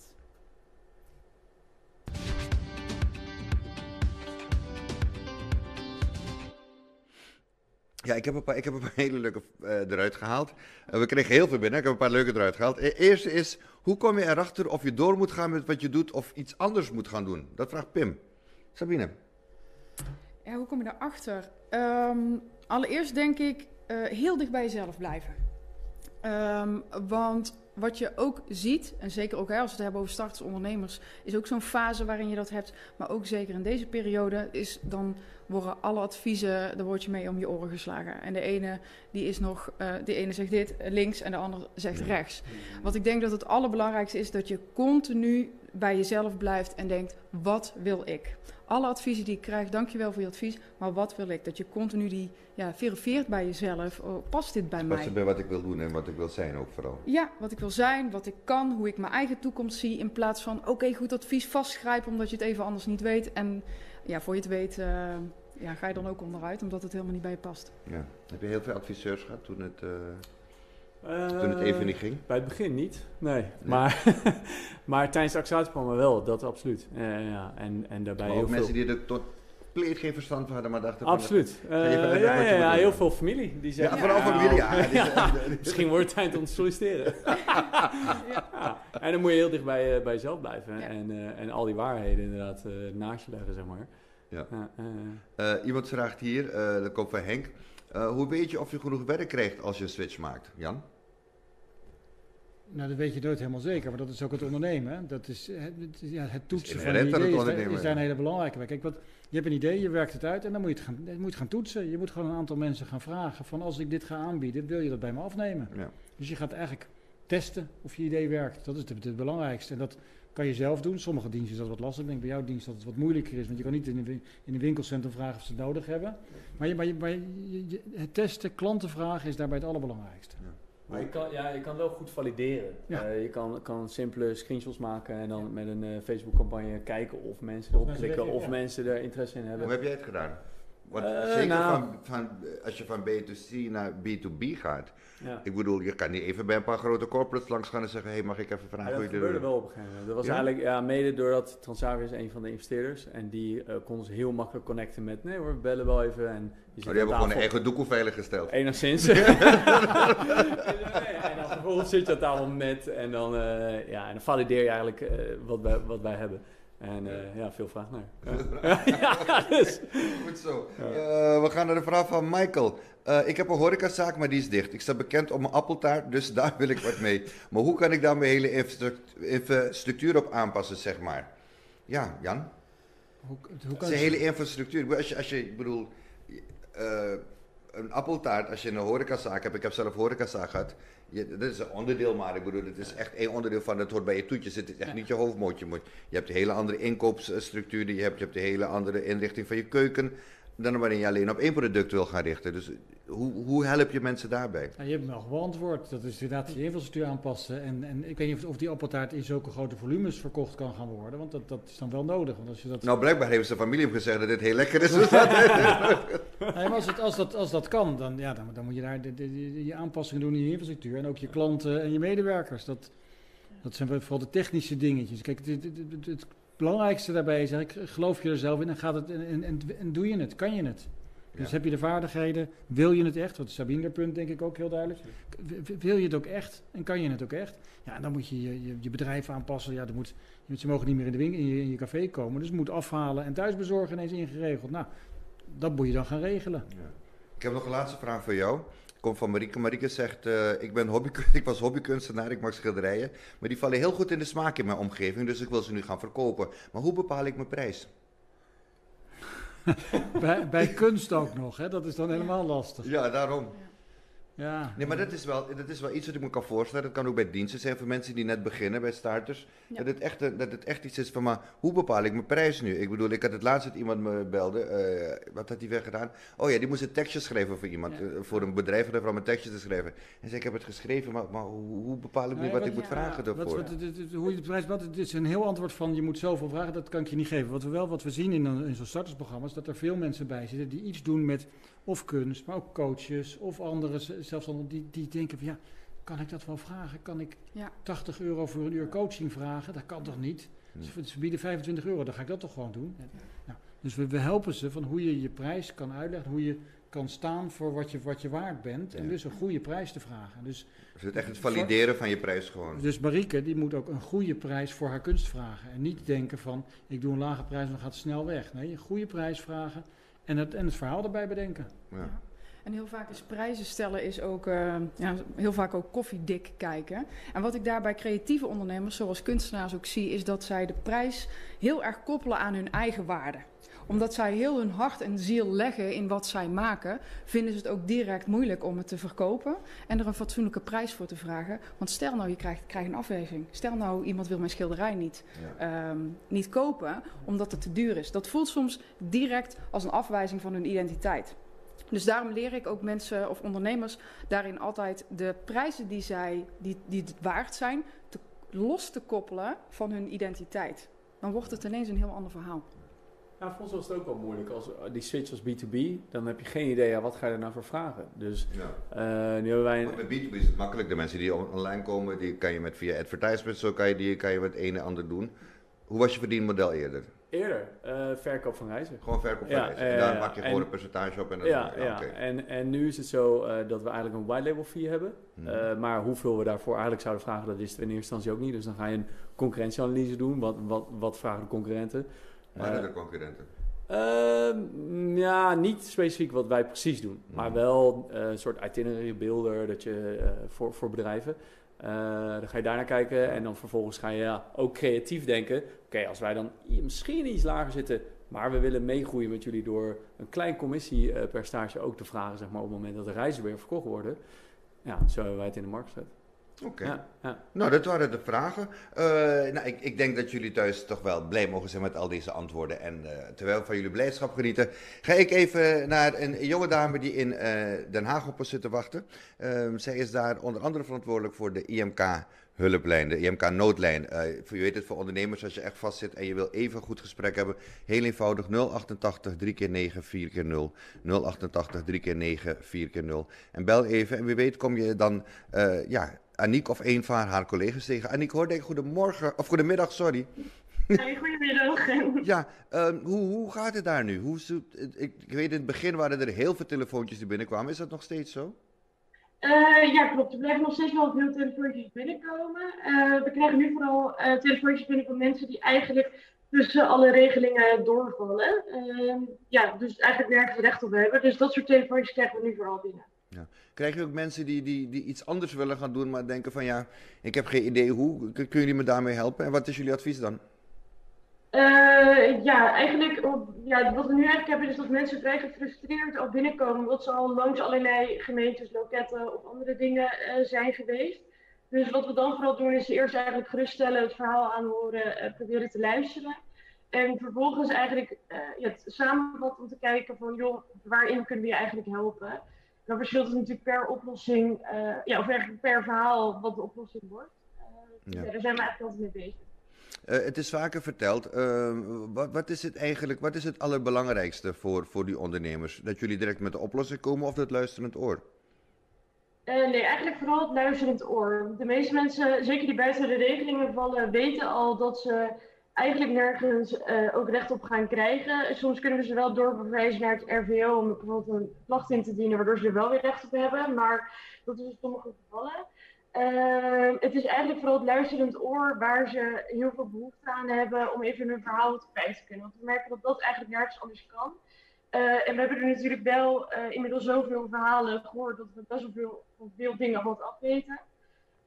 Ja, ik heb een paar, ik heb een paar <laughs> hele leuke uh, eruit gehaald. Uh, we kregen heel veel binnen. Ik heb een paar leuke eruit gehaald. De eerste is, hoe kom je erachter of je door moet gaan met wat je doet of iets anders moet gaan doen? Dat vraagt Pim. Sabine. Ja, hoe kom je daarachter? Um, allereerst denk ik uh, heel dicht bij jezelf blijven. Um, want wat je ook ziet, en zeker ook hè, als we het hebben over starters ondernemers, is ook zo'n fase waarin je dat hebt. Maar ook zeker in deze periode is dan worden alle adviezen, daar word je mee om je oren geslagen. En de ene, die is nog, uh, de ene zegt dit links en de ander zegt rechts. Wat ik denk dat het allerbelangrijkste is, dat je continu bij jezelf blijft en denkt, wat wil ik? Alle adviezen die ik krijg, dankjewel voor je advies, maar wat wil ik? Dat je continu die ja, verifieert bij jezelf, oh, past dit bij mij? Past het bij wat ik wil doen en wat ik wil zijn ook vooral? Ja, wat ik wil zijn, wat ik kan, hoe ik mijn eigen toekomst zie, in plaats van, oké, goed advies, vastgrijpen omdat je het even anders niet weet. En ja, voor je het weet... Uh, ja, ga je dan ook onderuit, omdat het helemaal niet bij je past. Ja. Heb je heel veel adviseurs gehad toen het... Uh... Toen het even niet ging? Bij het begin niet, nee. Maar, <laughs> maar tijdens de acceptatieprogramma wel, dat absoluut. Uh, ja, en, en daarbij maar ook heel mensen veel... die er tot pleet geen verstand van hadden, maar dachten Absoluut. Van, uh, ja, ja, ja, heel veel familie. Die zeggen, ja, vooral familie, ja. <laughs> <laughs> Misschien wordt het tijd om te solliciteren. En dan moet je heel dicht bij, uh, bij jezelf blijven. En, uh, en al die waarheden inderdaad naast je leggen, zeg maar. Ja. iemand vraagt hier, dat komt van Henk... Uh, hoe weet je of je genoeg werk krijgt als je een switch maakt, Jan? Nou, dat weet je nooit helemaal zeker, maar dat is ook het ondernemen. Dat is het, ja, het toetsen van een idee is, daar, is daar een hele belangrijke. Kijk, wat, je hebt een idee, je werkt het uit en dan moet je het, gaan, je moet gaan toetsen. Je moet gewoon een aantal mensen gaan vragen van als ik dit ga aanbieden, wil je dat bij me afnemen? Ja. Dus je gaat eigenlijk testen of je idee werkt. Dat is het, het belangrijkste. En dat, kan je zelf doen. Sommige diensten is dat wat lastig. Ik denk bij jouw dienst dat het wat moeilijker is. Want je kan niet in de, in winkelcentrum vragen of ze het nodig hebben. Maar, je, maar, je, maar je, het testen, klanten vragen is daarbij het allerbelangrijkste. Ja. Maar je kan, ja, je kan wel goed valideren. Ja. Uh, je kan, kan simpele screenshots maken en dan met een uh, Facebook-campagne kijken of mensen erop klikken of mensen er interesse in hebben. Hoe heb jij het gedaan? Want uh, zeker nou, van, van, als je van B2C naar B2B gaat. Ja. Ik bedoel, je kan niet even bij een paar grote corporates langs gaan en zeggen: hey, mag ik even vragen ja, hoe je dat gebeurde wel op een gegeven moment. Dat was eigenlijk ja, mede doordat Transavia is een van de investeerders. En die uh, konden ze heel makkelijk connecten met: nee hoor, we bellen wel even. En die, oh, die hebben gewoon een eigen doekoe veilig gesteld. Enigszins. <laughs> <laughs> en dan vervolgens zit je aan tafel met. En dan, uh, ja, en dan valideer je eigenlijk wat, wij, wat wij hebben. En uh, ja, veel vraag naar. <laughs> Ja. <laughs> ja, dus. Goed zo. Uh, we gaan naar de vraag van Michael. Uh, ik heb een horecazaak, maar die is dicht. Ik sta bekend om mijn appeltaart, dus <laughs> daar wil ik wat mee. Maar hoe kan ik daar mijn hele infrastructuur op aanpassen, zeg maar? Ja, Jan? Hoe, hoe kan Zijn hele infrastructuur. Als je, als je ik bedoel, een appeltaart, als je een horecazaak hebt, ik heb zelf horecazaak gehad, je, dat is een onderdeel, maar ik bedoel, het is echt één onderdeel van het hoort bij je toetjes. Het is echt niet je hoofdmootje. Je hebt een hele andere inkoopsstructuur, je hebt, je hebt een hele andere inrichting van je keuken dan wanneer je alleen op één product wil gaan richten. Dus hoe, hoe help je mensen daarbij? je hebt me al geantwoord. Dat is inderdaad je infrastructuur aanpassen. En, en ik weet niet of, die appeltaart in zulke grote volumes verkocht kan gaan worden. Want dat, dat is dan wel nodig. Want als je dat... Nou, blijkbaar heeft zijn familie hem gezegd dat dit heel lekker is. <laughs> nee, <laughs> maar als, het, als, dat, als dat kan, dan, ja, dan, dan moet je daar de, de, je aanpassingen doen in je infrastructuur. En ook je klanten en je medewerkers. Dat, dat zijn vooral de technische dingetjes. Kijk, het, het, het belangrijkste daarbij is, ik geloof je er zelf in en, gaat het, en, en, en doe je het, kan je het. Dus heb je de vaardigheden, wil je het echt? Wat Sabine punt denk ik ook heel duidelijk. Wil je het ook echt en kan je het ook echt? Ja, dan moet je je, je, bedrijf aanpassen. Ja, moet, ze mogen niet meer in de winkel, in je, in je café komen. Dus het moet afhalen en thuisbezorgen ineens ingeregeld. Nou, dat moet je dan gaan regelen. Ja. Ik heb nog een laatste vraag voor jou. Komt van Marieke. Marieke zegt, uh, ik, ben hobby, <laughs> ik was hobbykunstenaar, ik maak schilderijen. Maar die vallen heel goed in de smaak in mijn omgeving, dus ik wil ze nu gaan verkopen. Maar hoe bepaal ik mijn prijs? <laughs> bij, bij kunst ook nog, hè? dat is dan helemaal lastig. Ja, daarom. Ja. Nee, maar dat is, wel, dat is wel iets wat ik me kan voorstellen. Dat kan ook bij diensten zijn voor mensen die net beginnen, bij starters. Dat, het echt, dat het echt iets is van, maar hoe bepaal ik mijn prijs nu? Ik bedoel, ik had het laatst dat iemand me belde. Uh, wat had hij weer gedaan? Oh ja, die moest een tekstje schrijven voor iemand. Ja. Uh, voor een bedrijf en om een tekstje te schrijven. En zei, ik heb het geschreven, maar, maar hoe, hoe, bepaal ik nu nou, wat, wat, ik moet vragen daarvoor? Wat, wat, hoe je de prijs, wat, het is een heel antwoord van, je moet zoveel vragen, dat kan ik je niet geven. Wat we wel, wat we zien in, in zo'n startersprogramma, is dat er veel mensen bij zitten die iets doen met of kunst, maar ook coaches of anderen, zelfs die, die denken van ja, kan ik dat wel vragen? Kan ik ja. 80 euro voor een uur coaching vragen? Dat kan toch niet? Ze bieden 25 euro, dan ga ik dat toch gewoon doen. Nou, dus we, we, helpen ze van hoe je je prijs kan uitleggen, hoe je kan staan voor wat je, wat je waard bent en dus een goede prijs te vragen. Dus, dus het echt het valideren van je prijs gewoon. Dus Marieke, die moet ook een goede prijs voor haar kunst vragen. En niet denken van, ik doe een lage prijs en dan gaat het snel weg. Nee, een goede prijs vragen en het, en het verhaal erbij bedenken. Ja. En heel vaak is prijzen stellen is ook uh, ja, heel vaak ook koffiedik kijken. En wat ik daar bij creatieve ondernemers, zoals kunstenaars ook zie, is dat zij de prijs heel erg koppelen aan hun eigen waarde omdat zij heel hun hart en ziel leggen in wat zij maken, vinden ze het ook direct moeilijk om het te verkopen en er een fatsoenlijke prijs voor te vragen. Want stel nou, je krijgt, krijgt een afwijzing. Stel nou, iemand wil mijn schilderij niet, ja. um, niet kopen omdat het te duur is. Dat voelt soms direct als een afwijzing van hun identiteit. Dus daarom leer ik ook mensen of ondernemers daarin altijd de prijzen die zij die, die het waard zijn, te, los te koppelen van hun identiteit. Dan wordt het ineens een heel ander verhaal. Ja, voor ons was het ook wel moeilijk. Als die switch was B2B, dan heb je geen idee, ja, wat ga je er nou voor vragen? Dus ja. uh, nu hebben wij... Een... Met B2B is het makkelijk. De mensen die online komen, die kan je met via advertisement, zo kan je, die, kan je met het een en ander doen. Hoe was je verdienmodel eerder? Eerder, uh, verkoop van reizen. Gewoon verkoop van reizen. En daar maak je gewoon een percentage op. En ja, ja, ja. En, en nu is het zo uh, dat we eigenlijk een white label fee hebben. Hmm. Uh, maar hoeveel we daarvoor eigenlijk zouden vragen, dat wisten we in eerste instantie ook niet. Dus dan ga je een concurrentieanalyse doen. Wat, wat, wat vragen de concurrenten? Waren de concurrenten? Ehm, ja, niet specifiek wat wij precies doen. Hmm. Maar wel een soort itinerary builder dat je, voor, voor bedrijven. Uh, dan ga je daarnaar kijken en dan vervolgens ga je ja, ook creatief denken. Oké, als wij dan misschien iets lager zitten, maar we willen meegroeien met jullie door een klein commissiepercentage ook te vragen, zeg maar, op het moment dat de reizen weer verkocht worden. Ja, zo hebben wij het in de markt gezet. Oké. Ja, ja. Nou, dat waren de vragen. Uh, nou, ik, ik, denk dat jullie thuis toch wel blij mogen zijn met al deze antwoorden. En uh, terwijl we van jullie blijdschap genieten, ga ik even naar een jonge dame die in uh, Den Haag op ons zit te wachten. Ehm, zij is daar onder andere verantwoordelijk voor de IMK hulplijn, de IMK noodlijn. Uh, je weet het, voor ondernemers, als je echt vast zit en je wil even een goed gesprek hebben, heel eenvoudig 088 3 keer 9 4 keer 0 088 3 keer 9 4 keer 0 En bel even en wie weet kom je dan, uh, ja, Aniek of een van haar collega's tegen. Aniek, hoorde ik goedemorgen, of goedemiddag, sorry. Hey, goedemiddag. <laughs> Ja, um, hoe, hoe gaat het daar nu? Hoe, ik, ik weet in het begin waren er heel veel telefoontjes die binnenkwamen. Is dat nog steeds zo? Uh, ja, klopt. Er blijven nog steeds wel veel telefoontjes binnenkomen. Uh, we krijgen nu vooral uh, telefoontjes binnen van mensen die eigenlijk tussen alle regelingen doorvallen. Ehm, ja, dus eigenlijk nergens recht op hebben. Dus dat soort telefoontjes krijgen we nu vooral binnen. Ja. Krijg je ook mensen die, die, die iets anders willen gaan doen, maar denken van ja, ik heb geen idee hoe. Kunnen jullie me daarmee helpen? En wat is jullie advies dan? Uh, ja, eigenlijk ja, wat we nu eigenlijk hebben is dat mensen vrij gefrustreerd al binnenkomen omdat ze al langs allerlei gemeentes, loketten of andere dingen uh, zijn geweest. Dus wat we dan vooral doen is eerst eigenlijk geruststellen, het verhaal aanhoren, uh, proberen te luisteren. En vervolgens eigenlijk ja, samenvatten om te kijken van joh, waarin kunnen we je eigenlijk helpen. Dan verschilt het natuurlijk per oplossing, ja, of eigenlijk per verhaal wat de oplossing wordt. Ja. ja. daar zijn we eigenlijk altijd mee bezig. Uh, het is vaker verteld. Uh, wat, wat, is het eigenlijk, wat is het allerbelangrijkste voor, voor die ondernemers? Dat jullie direct met de oplossing komen of dat luisterend oor? Uh, nee, eigenlijk vooral het luisterend oor. De meeste mensen, zeker die buiten de regelingen vallen, weten al dat ze eigenlijk nergens ook recht op gaan krijgen. Soms kunnen we ze wel doorverwijzen naar het RVO om bijvoorbeeld een klacht in te dienen, waardoor ze er wel weer recht op hebben. Maar dat is in sommige gevallen. Uh, het is eigenlijk vooral het luisterend oor waar ze heel veel behoefte aan hebben om even hun verhaal te kwijt te kunnen. Want we merken dat dat eigenlijk nergens anders kan. en we hebben er natuurlijk wel inmiddels zoveel verhalen gehoord dat we best wel veel, veel dingen wat afweten.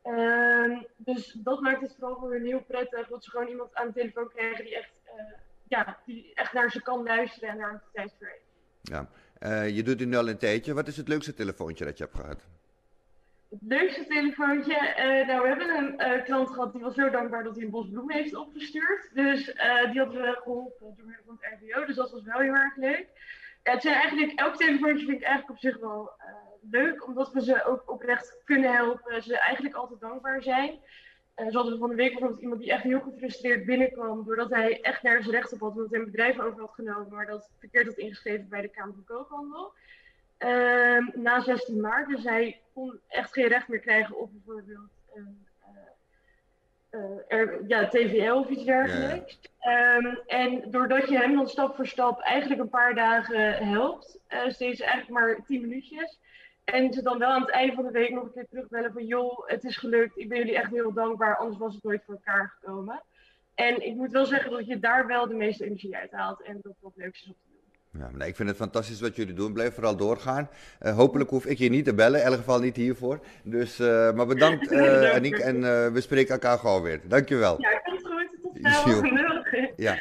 Ehm, dus dat maakt het vooral voor hun heel prettig dat ze gewoon iemand aan de telefoon krijgen die echt, ja, die echt naar ze kan luisteren en daar een tijd voor heeft. Ja. je doet nu al een tijdje. Wat is het leukste telefoontje dat je hebt gehad? Het leukste telefoontje. Uh, nou, we hebben een klant gehad die was zo dankbaar dat hij een bos bloemen heeft opgestuurd. Dus die hadden we geholpen door middel van het RBO. Dus dat was wel heel erg leuk. het zijn eigenlijk, elk telefoontje vind ik eigenlijk op zich wel leuk, omdat we ze ook oprecht kunnen helpen. Ze eigenlijk altijd dankbaar zijn. Uh, zo hadden we van de week bijvoorbeeld iemand die echt heel gefrustreerd binnenkwam. Doordat hij echt nergens recht op had. Omdat hij een bedrijf over had genomen. Maar dat verkeerd had ingeschreven bij de Kamer van Koophandel. Ehm, na 16 maart. Dus hij kon echt geen recht meer krijgen op bijvoorbeeld uh, er, ja, TVL of iets dergelijks. Ehm, en doordat je hem dan stap voor stap eigenlijk een paar dagen helpt, uh, steeds eigenlijk maar 10 minuutjes. En ze dan wel aan het einde van de week nog een keer terugbellen van joh, het is gelukt, ik ben jullie echt heel dankbaar, anders was het nooit voor elkaar gekomen. En ik moet wel zeggen dat je daar wel de meeste energie uit haalt en dat wat leuks is op ja, maar ik vind het fantastisch wat jullie doen. Blijf vooral doorgaan. Uh, hopelijk hoef ik je niet te bellen, in elk geval niet hiervoor. Dus, uh, maar bedankt <laughs> uh, Aniek en we spreken elkaar gauw weer. Dankjewel. Ja, ik vind het goed. Tot <laughs> snel. Ja.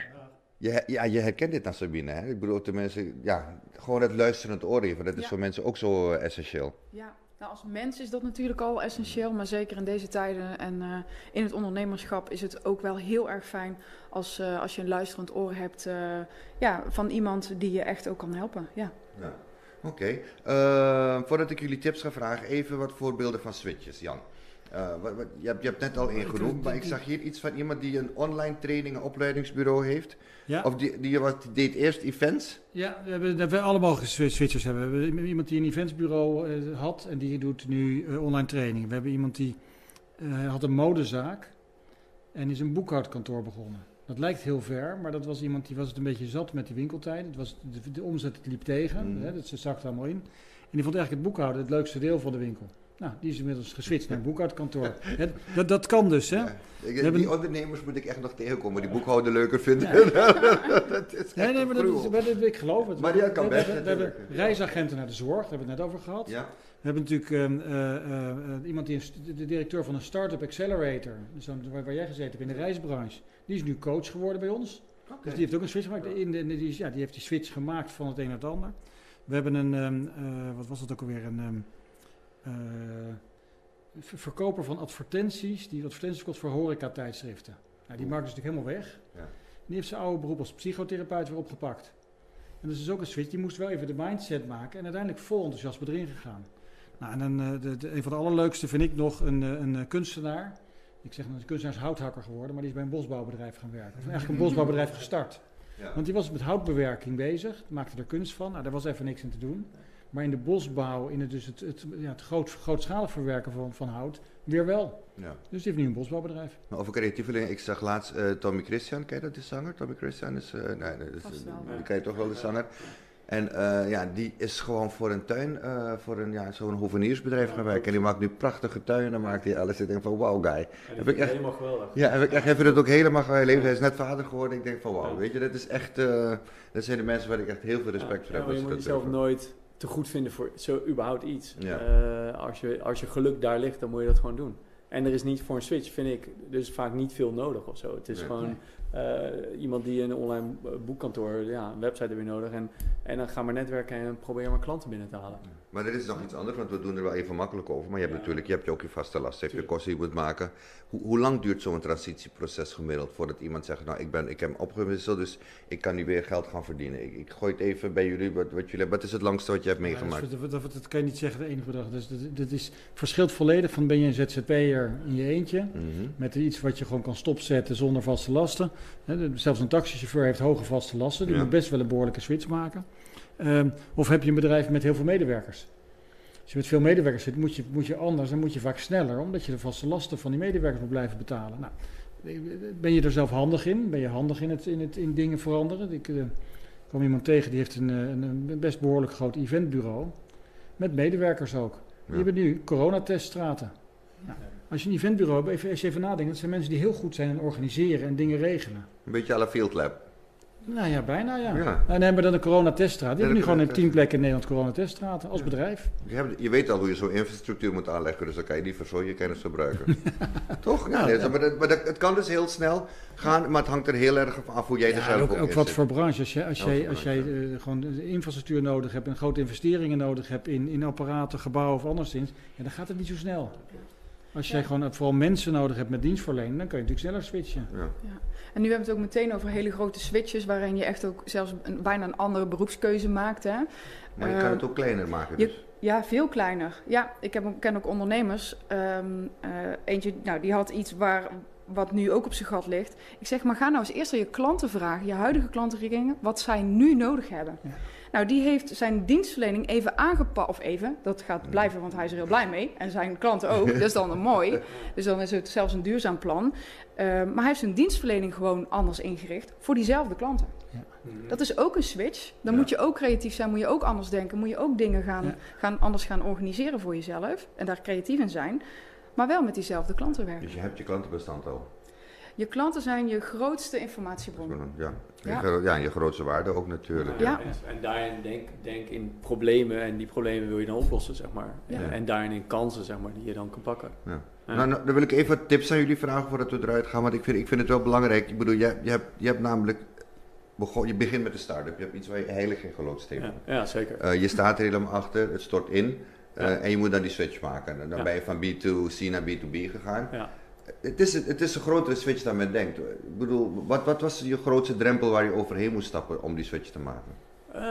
Je, ja, je herkent dit naar Sabine, hè? Ik bedoel, de mensen, ja, gewoon het luisterend oor even. Dat is voor mensen ook zo essentieel. Ja, nou, als mens is dat natuurlijk al essentieel, maar zeker in deze tijden en uh, in het ondernemerschap is het ook wel heel erg fijn als, uh, als je een luisterend oor hebt uh, ja, van iemand die je echt ook kan helpen. Ja. ja. Oké, okay. voordat ik jullie tips ga vragen, even wat voorbeelden van switches, Jan. Wat, wat, je, hebt, je, hebt, net al ingenoemd, maar ik zag hier iets van iemand die een online training en opleidingsbureau heeft. Ja. Of die, die, wat, die deed eerst events? Ja, we hebben, we allemaal switchers hebben. We hebben iemand die een eventsbureau uh, had en die doet nu uh, online training. We hebben iemand die had een modezaak en is een boekhoudkantoor begonnen. Dat lijkt heel ver, maar dat was iemand die was het een beetje zat met die winkeltijd. Het was, de, de omzet liep tegen, mm. hè, dat ze zakte allemaal in. En die vond eigenlijk het boekhouden het leukste deel van de winkel. Nou, die is inmiddels geswitcht naar een boekhoudkantoor. <laughs> dat, dat kan dus, hè? Ja. Ik, die hebben... ondernemers moet ik echt nog tegenkomen, die boekhouden leuker vinden. Ja. <laughs> dat is nee, nee, maar dat is, ik geloof het. Maar die kan best. We, we, we hebben reisagenten naar de zorg, daar hebben we het net over gehad. Ja. We hebben natuurlijk uh, uh, uh, iemand die is de directeur van een start-up accelerator, dus waar, waar, jij gezeten hebt in de reisbranche. Die is nu coach geworden bij ons. Okay. Dus die heeft ook een switch gemaakt. In de, die, ja, die heeft die switch gemaakt van het een naar het ander. We hebben een, um, wat was dat ook alweer, een... Um, uh, verkoper van advertenties, die advertenties kost voor horeca-tijdschriften. Nou, die markt is natuurlijk helemaal weg. Ja. Die heeft zijn oude beroep als psychotherapeut weer opgepakt. En dat is dus ook een switch. Die moest wel even de mindset maken en uiteindelijk vol enthousiast erin gegaan. Nou, en dan, uh, de, de, een van de allerleukste vind ik nog een, een, een kunstenaar. Ik zeg, een kunstenaar is houthakker geworden, maar die is bij een bosbouwbedrijf gaan werken. Of eigenlijk een <laughs> bosbouwbedrijf gestart. Ja. Want die was met houtbewerking bezig, maakte er kunst van. Nou, daar was even niks in te doen. Maar in de bosbouw, in het, dus het, het, ja, het groot, grootschalig verwerken van, van hout, weer wel. Ja. Dus die heeft nu een bosbouwbedrijf. Maar over creatievelingen, ik zag laatst uh, Tommy Christian, ken je dat, de zanger? Tommy Christian is, uh, nee, dat is, die ken je toch wel, de zanger. En uh, ja, die is gewoon voor een tuin, voor een, ja, zo'n hoveniersbedrijf gaan werken. En die maakt nu prachtige tuinen, maakt hij alles. Ik denk van, wow guy. heb ik echt, helemaal geweldig. Ja, heb ik echt even het ook helemaal geleefd. Hij is net vader geworden. Ik denk van, wow, weet je, dat is echt, dat zijn de mensen waar ik echt heel veel respect voor heb. Ja, je moet jezelf nooit te goed vinden voor zo überhaupt iets. Uh, als, je, als je geluk daar ligt, dan moet je dat gewoon doen. En er is niet voor een switch, vind ik, dus vaak niet veel nodig of zo. Het is gewoon uh, iemand die een online boekkantoor, ja, een website heb je nodig. En, en dan ga maar netwerken en probeer maar klanten binnen te halen. Maar dit is nog iets anders, want we doen er wel even makkelijk over. Maar je hebt natuurlijk je, hebt ook je vaste last, je hebt je kosten die je moet maken. Hoe, hoe lang duurt zo'n transitieproces gemiddeld voordat iemand zegt, nou ik, ben, ik heb opgewisseld, dus ik kan nu weer geld gaan verdienen. Ik, ik gooi het even bij jullie, wat, wat, jullie, wat is het langste wat je hebt meegemaakt? Ja, dat, dat, dat, kan je niet zeggen de enige bedrag. Dus dat, dat is, verschilt volledig van ben je een ZZP'er in je eentje, mm -hmm. met iets wat je gewoon kan stopzetten zonder vaste lasten. zelfs een taxichauffeur heeft hoge vaste lasten, die moet best wel een behoorlijke switch maken. Um, of heb je een bedrijf met heel veel medewerkers? Als je met veel medewerkers zit, moet je, moet je anders, dan moet je vaak sneller, omdat je de vaste lasten van die medewerkers moet blijven betalen. Nou, ben je er zelf handig in? Ben je handig in, het, in, het, in dingen veranderen? Ik uh, kwam iemand tegen die heeft een, eh, een, een, best behoorlijk groot eventbureau. Met medewerkers ook. Ja. Die hebben nu coronateststraten. Nou, als je een eventbureau hebt, even, als je even nadenkt, dat zijn mensen die heel goed zijn in organiseren en dingen regelen. Een beetje à la Field Lab. Nou ja, bijna ja. ja. En hebben we dan een coronateststraat. Die hebben nu gewoon in tien plekken in Nederland coronateststraten als bedrijf. Je, hebt, je, weet al hoe je zo'n infrastructuur moet aanleggen, dus dan kan je die voor je kennis gebruiken. <laughs> Toch? Ja, nee, maar, dat, maar dat, het kan dus heel snel gaan, maar het hangt er heel erg af hoe jij er zelf ook, ook wat voor branche. Als, je, als jij, als jij uh, gewoon infrastructuur nodig hebt en grote investeringen nodig hebt in, in apparaten, gebouwen of anderszins, ja, dan gaat het niet zo snel. Als jij gewoon vooral mensen nodig hebt met dienstverlening, dan kun je natuurlijk sneller switchen. Ja. ja. En nu hebben we het ook meteen over hele grote switches, waarin je echt ook zelfs een, bijna een andere beroepskeuze maakt. Hè. Maar je kan het ehm, ook kleiner maken dus. ja, veel kleiner. Ja, ik heb, ken ook ondernemers. Um, uh, eentje, nou, die had iets waar, wat nu ook op zijn gat ligt. Ik zeg, maar ga nou eens eerst aan je klanten vragen, je huidige klanten, wat zij nu nodig hebben. Ja. Nou, die heeft zijn dienstverlening even aangepast. Of even, dat gaat blijven, want hij is er heel blij mee. En zijn klanten ook. <laughs> dat is dan een mooi. Dus dan is het zelfs een duurzaam plan. Uh, maar hij heeft zijn dienstverlening gewoon anders ingericht voor diezelfde klanten. Ja. Dat is ook een switch. Dan moet je ook creatief zijn, moet je ook anders denken. Moet je ook dingen gaan, gaan, anders gaan organiseren voor jezelf. En daar creatief in zijn. Maar wel met diezelfde klanten werken. Dus je hebt je klantenbestand al? Je klanten zijn je grootste informatiebron. Ja. Ja. ja, en je grootste waarde ook natuurlijk. Ja. En, daarin denk, denk in problemen en die problemen wil je dan oplossen, zeg maar. En, en daarin in kansen, zeg maar, die je dan kan pakken. Ja. Nou, nou, dan wil ik even tips aan jullie vragen voordat we eruit gaan, want ik vind, ik vind het wel belangrijk. Ik bedoel, je, je, hebt, je hebt namelijk begon, je begint met een start-up. Je hebt iets waar je heilig in gelooft, Steven. Ja, ja zeker. Uh, je staat er helemaal achter, het stort in. Uh, en je moet dan die switch maken. En dan ben je van B2C naar B2B gegaan. Ja het is, het is een grotere switch dan men denkt. Ik bedoel, wat, wat was je grootste drempel waar je overheen moest stappen om die switch te maken? Uh,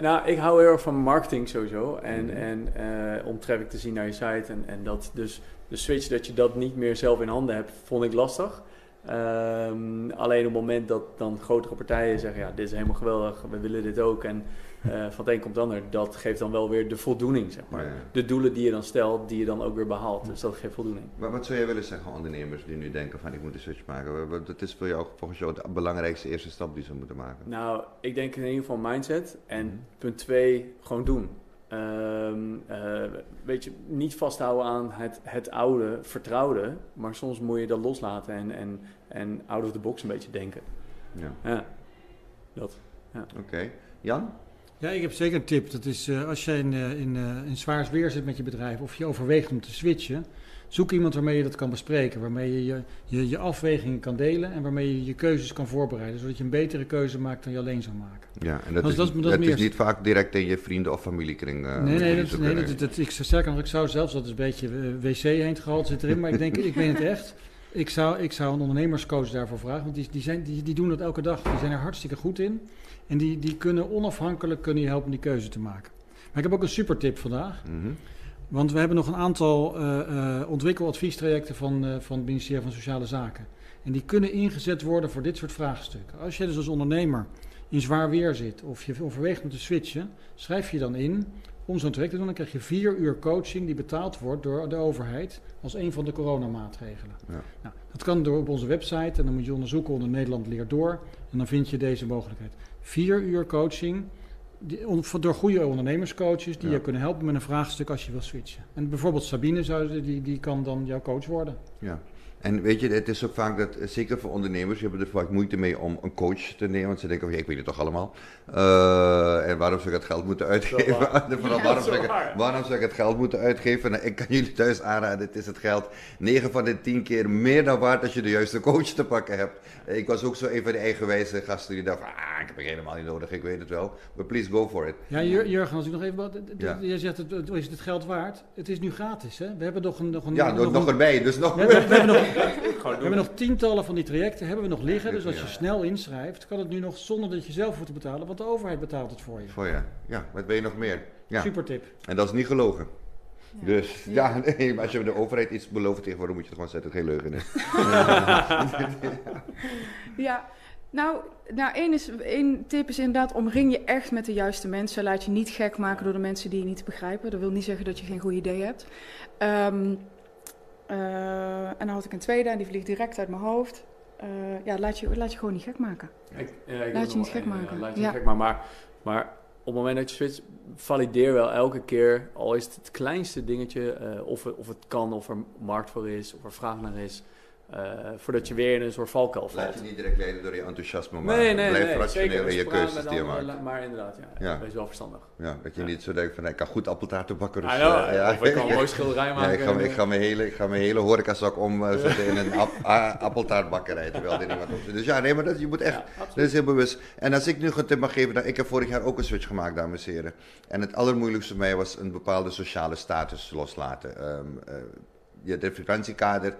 nou, ik hou heel erg van marketing sowieso. En, mm en uh, om traffic te zien naar je site. En, en dat dus de switch dat je dat niet meer zelf in handen hebt, vond ik lastig. Um, alleen op het moment dat dan grotere partijen zeggen, ja, dit is helemaal geweldig, we willen dit ook. En uh, van het een komt het ander, dat geeft dan wel weer de voldoening, zeg maar. De doelen die je dan stelt, die je dan ook weer behaalt. Dus dat geeft voldoening. Maar wat zou jij willen zeggen, ondernemers die nu denken van ik moet een switch maken? Wat is voor jou volgens jou de belangrijkste eerste stap die ze moeten maken? Nou, ik denk in ieder geval mindset. En mhm. punt twee, gewoon doen. Um, uh, weet je, niet vasthouden aan het, het oude, vertrouwde, maar soms moet je dat loslaten en, en, en out of the box een beetje denken. Ja. ja dat. Ja. Oké. Jan? Ja, ik heb zeker een tip. Dat is uh, als jij in, uh, in, uh, in zwaars weer zit met je bedrijf of je overweegt om te switchen, zoek iemand waarmee je dat kan bespreken, waarmee je je, je, je afwegingen kan delen en waarmee je je keuzes kan voorbereiden, zodat je een betere keuze maakt dan je alleen zou maken. Ja, en dat, is, dat, dat, is niet vaak direct in je vrienden- of familiekring. nee, nee, dat, nee dat, dat, ik, sterker nog, ik zou zelfs, dat is een beetje wc heen gehaald zit erin, maar ik denk, ik meen het echt. Ik zou, ik zou een ondernemerscoach daarvoor vragen, want die, die, zijn, die, die doen dat elke dag. Die zijn er hartstikke goed in. En die, die kunnen onafhankelijk kunnen je helpen die keuze te maken. Maar ik heb ook een super tip vandaag. Mhm. Want we hebben nog een aantal uh, uh, ontwikkeladviestrajecten van, uh, van het ministerie van Sociale Zaken. En die kunnen ingezet worden voor dit soort vraagstukken. Als je dus als ondernemer in zwaar weer zit of je overweegt om te switchen, schrijf je dan in om zo'n traject te doen. Dan krijg je vier uur coaching die betaald wordt door de overheid als een van de coronamaatregelen. Ja. Nou, dat kan door op onze website en dan moet je onderzoeken onder Nederland leert door en dan vind je deze mogelijkheid vier uur coaching door goede ondernemerscoaches die je kunnen helpen met een vraagstuk als je wil switchen. En bijvoorbeeld Sabine zou, die, die kan dan jouw coach worden. Ja. En weet je, het is ook vaak dat, zeker voor ondernemers, die hebben er vaak moeite mee om een coach te nemen. Want ze denken, oh, ja, ik weet het toch allemaal. Uh, en waarom zou ik het geld moeten uitgeven? <laughs> Vooral waarom, zou ik, waarom zou ik het geld moeten uitgeven? Nou, ik kan jullie thuis aanraden, het is het geld 9 van de 10 keer meer dan waard als je de juiste coach te pakken hebt. Ik was ook zo een van de eigenwijze gasten die dachten, ah, ik heb het helemaal niet nodig, ik weet het wel. Maar please go for it. Ja, Jurgen, als ik nog even wat... Je zegt, het, is het geld waard? Het is nu gratis, hè? We hebben nog een... Nog een ja, nog, nog, erbij, dus nog... We, we, hebben nog, we hebben nog tientallen van die trajecten hebben we nog liggen. Dus als je snel inschrijft, kan het nu nog zonder dat je zelf hoeft te betalen. Want de overheid betaalt het voor je. Voor je. Ja, wat ben je nog meer? Ja. Super tip. En dat is niet gelogen. Dus ja, nee, maar als je de overheid iets belooft tegenwoordig, moet je het gewoon zetten, geen leugen is. <laughs> ja, nou, nou één, is, één tip is inderdaad, omring je echt met de juiste mensen. Laat je niet gek maken door de mensen die je niet begrijpen. Dat wil niet zeggen dat je geen goed idee hebt. Um, uh, en dan had ik een tweede en die vliegt direct uit mijn hoofd. Uh, ja, laat je, laat je gewoon niet gek maken. Ik, ja, ik laat je niet gek maken. laat je niet gek maken. Maar, maar op het moment dat je switcht, valideer wel elke keer, al is het het kleinste dingetje, uh, of, of het kan, of er markt voor is, of er vraag naar is. Voordat je weer in een soort valkuil valt. Laat je niet direct leiden door je enthousiasme, maar nee, nee, blijf nee, rationeel in je Dus keuzes die je maakt. Maar inderdaad, ja, Ja. dat is wel verstandig. Ja, dat je Ja. niet zo denkt van, ik kan goed appeltaarten bakken. Dus, know, eh, ja. Of ik kan een <laughs> mooi schilderij Ja, maken. ik, ga, ik, ga mijn hele, ik ga mijn hele horecazak omzetten <laughs> in een ap- appeltaartbakkerij, terwijl er niemand op zit. Dus ja, nee, maar dat, je moet echt, Ja, dat is heel bewust. En als ik nu een tip mag geven, dan, ik heb vorig jaar ook een switch gemaakt, dames en heren. En het allermoeilijkste voor mij was een bepaalde sociale status loslaten. Ehm, eh, je de frequentiekader, eh,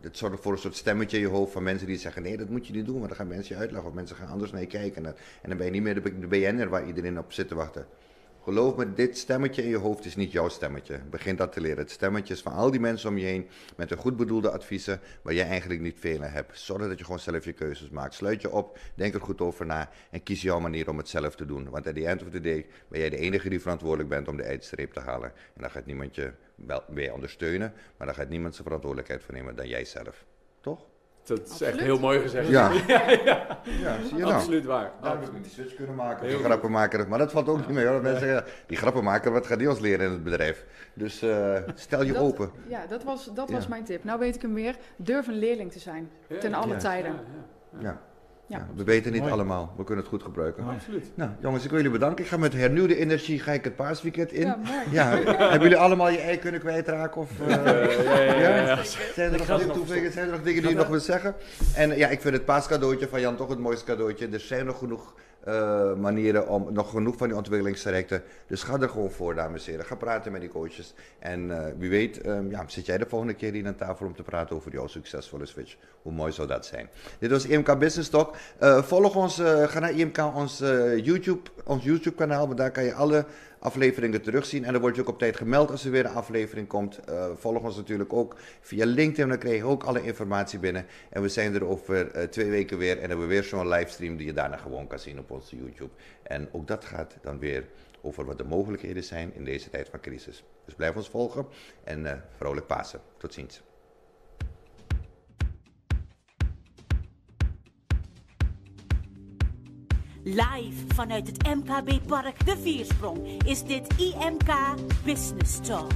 het zorgt voor een soort stemmetje in je hoofd van mensen die zeggen: nee, dat moet je niet doen, want dan gaan mensen je uitleggen of mensen gaan anders naar je kijken. En, dan- en dan ben je niet meer de BN'er waar iedereen op zit te wachten. Geloof me, dit stemmetje in je hoofd is niet jouw stemmetje. Begin dat te leren. Het stemmetje is van al die mensen om je heen met een goed bedoelde adviezen waar jij eigenlijk niet veel aan hebt. Zorg dat je gewoon zelf je keuzes maakt. Sluit je op, denk er goed over na en kies jouw manier om het zelf te doen. Want at the end of the day ben jij de enige die verantwoordelijk bent om de eindstreep te halen. En dan gaat niemand je wel weer ondersteunen, maar dan gaat niemand zijn verantwoordelijkheid voor nemen dan jij zelf. Toch? Dat is echt heel mooi gezegd. Ja. <laughs> ja, ja. Ja, zie je nou. absoluut waar. Daar heb ik die switch kunnen maken. Heel Die grappenmaker. Maar dat valt ook niet mee hoor. Mensen zeggen, die grappenmaker, wat gaat die ons leren in het bedrijf? Dus eh, stel je Dat- open. Ja, dat was, dat Ja. was mijn tip. Nou weet ik hem weer. Durf een leerling te zijn. Ja, ten ja, alle ja. tijden. Ja, ja. We weten niet Mooi. allemaal. We kunnen het goed gebruiken. Absoluut. Nou, jongens, ik wil jullie bedanken. Ik ga met hernieuwde energie ga ik het paasweekend in. Ja, mooi. Ja, hebben jullie allemaal je ei kunnen kwijtraken? Of, eh, Eh, ja, ja, ja, ja. Zijn er, nog zijn er nog dingen die je nog wil zeggen? En ja, ik vind het paascadeautje van Jan toch het mooiste cadeautje. Er zijn nog genoeg eh, manieren om, nog genoeg van die ontwikkelingstrajecten. Dus ga er gewoon voor, dames en heren. Ga praten met die coaches. En eh, wie weet, ehm, ja, zit jij de volgende keer hier aan tafel om te praten over jouw succesvolle switch. Hoe mooi zou dat zijn? Dit was IMK Business Talk. Eh, volg ons, ga naar IMK, ons, YouTube, ons YouTube kanaal, want daar kan je alle afleveringen terugzien. En dan word je ook op tijd gemeld als er weer een aflevering komt. Eh, volg ons natuurlijk ook via LinkedIn, dan krijg je ook alle informatie binnen. En we zijn er over eh, twee weken weer en hebben we weer zo'n livestream die je daarna gewoon kan zien op onze YouTube. En ook dat gaat dan weer over wat de mogelijkheden zijn in deze tijd van crisis. Dus blijf ons volgen en eh vrolijk Pasen. Tot ziens. Live vanuit het MKB Park De Viersprong is dit IMK Business Talk.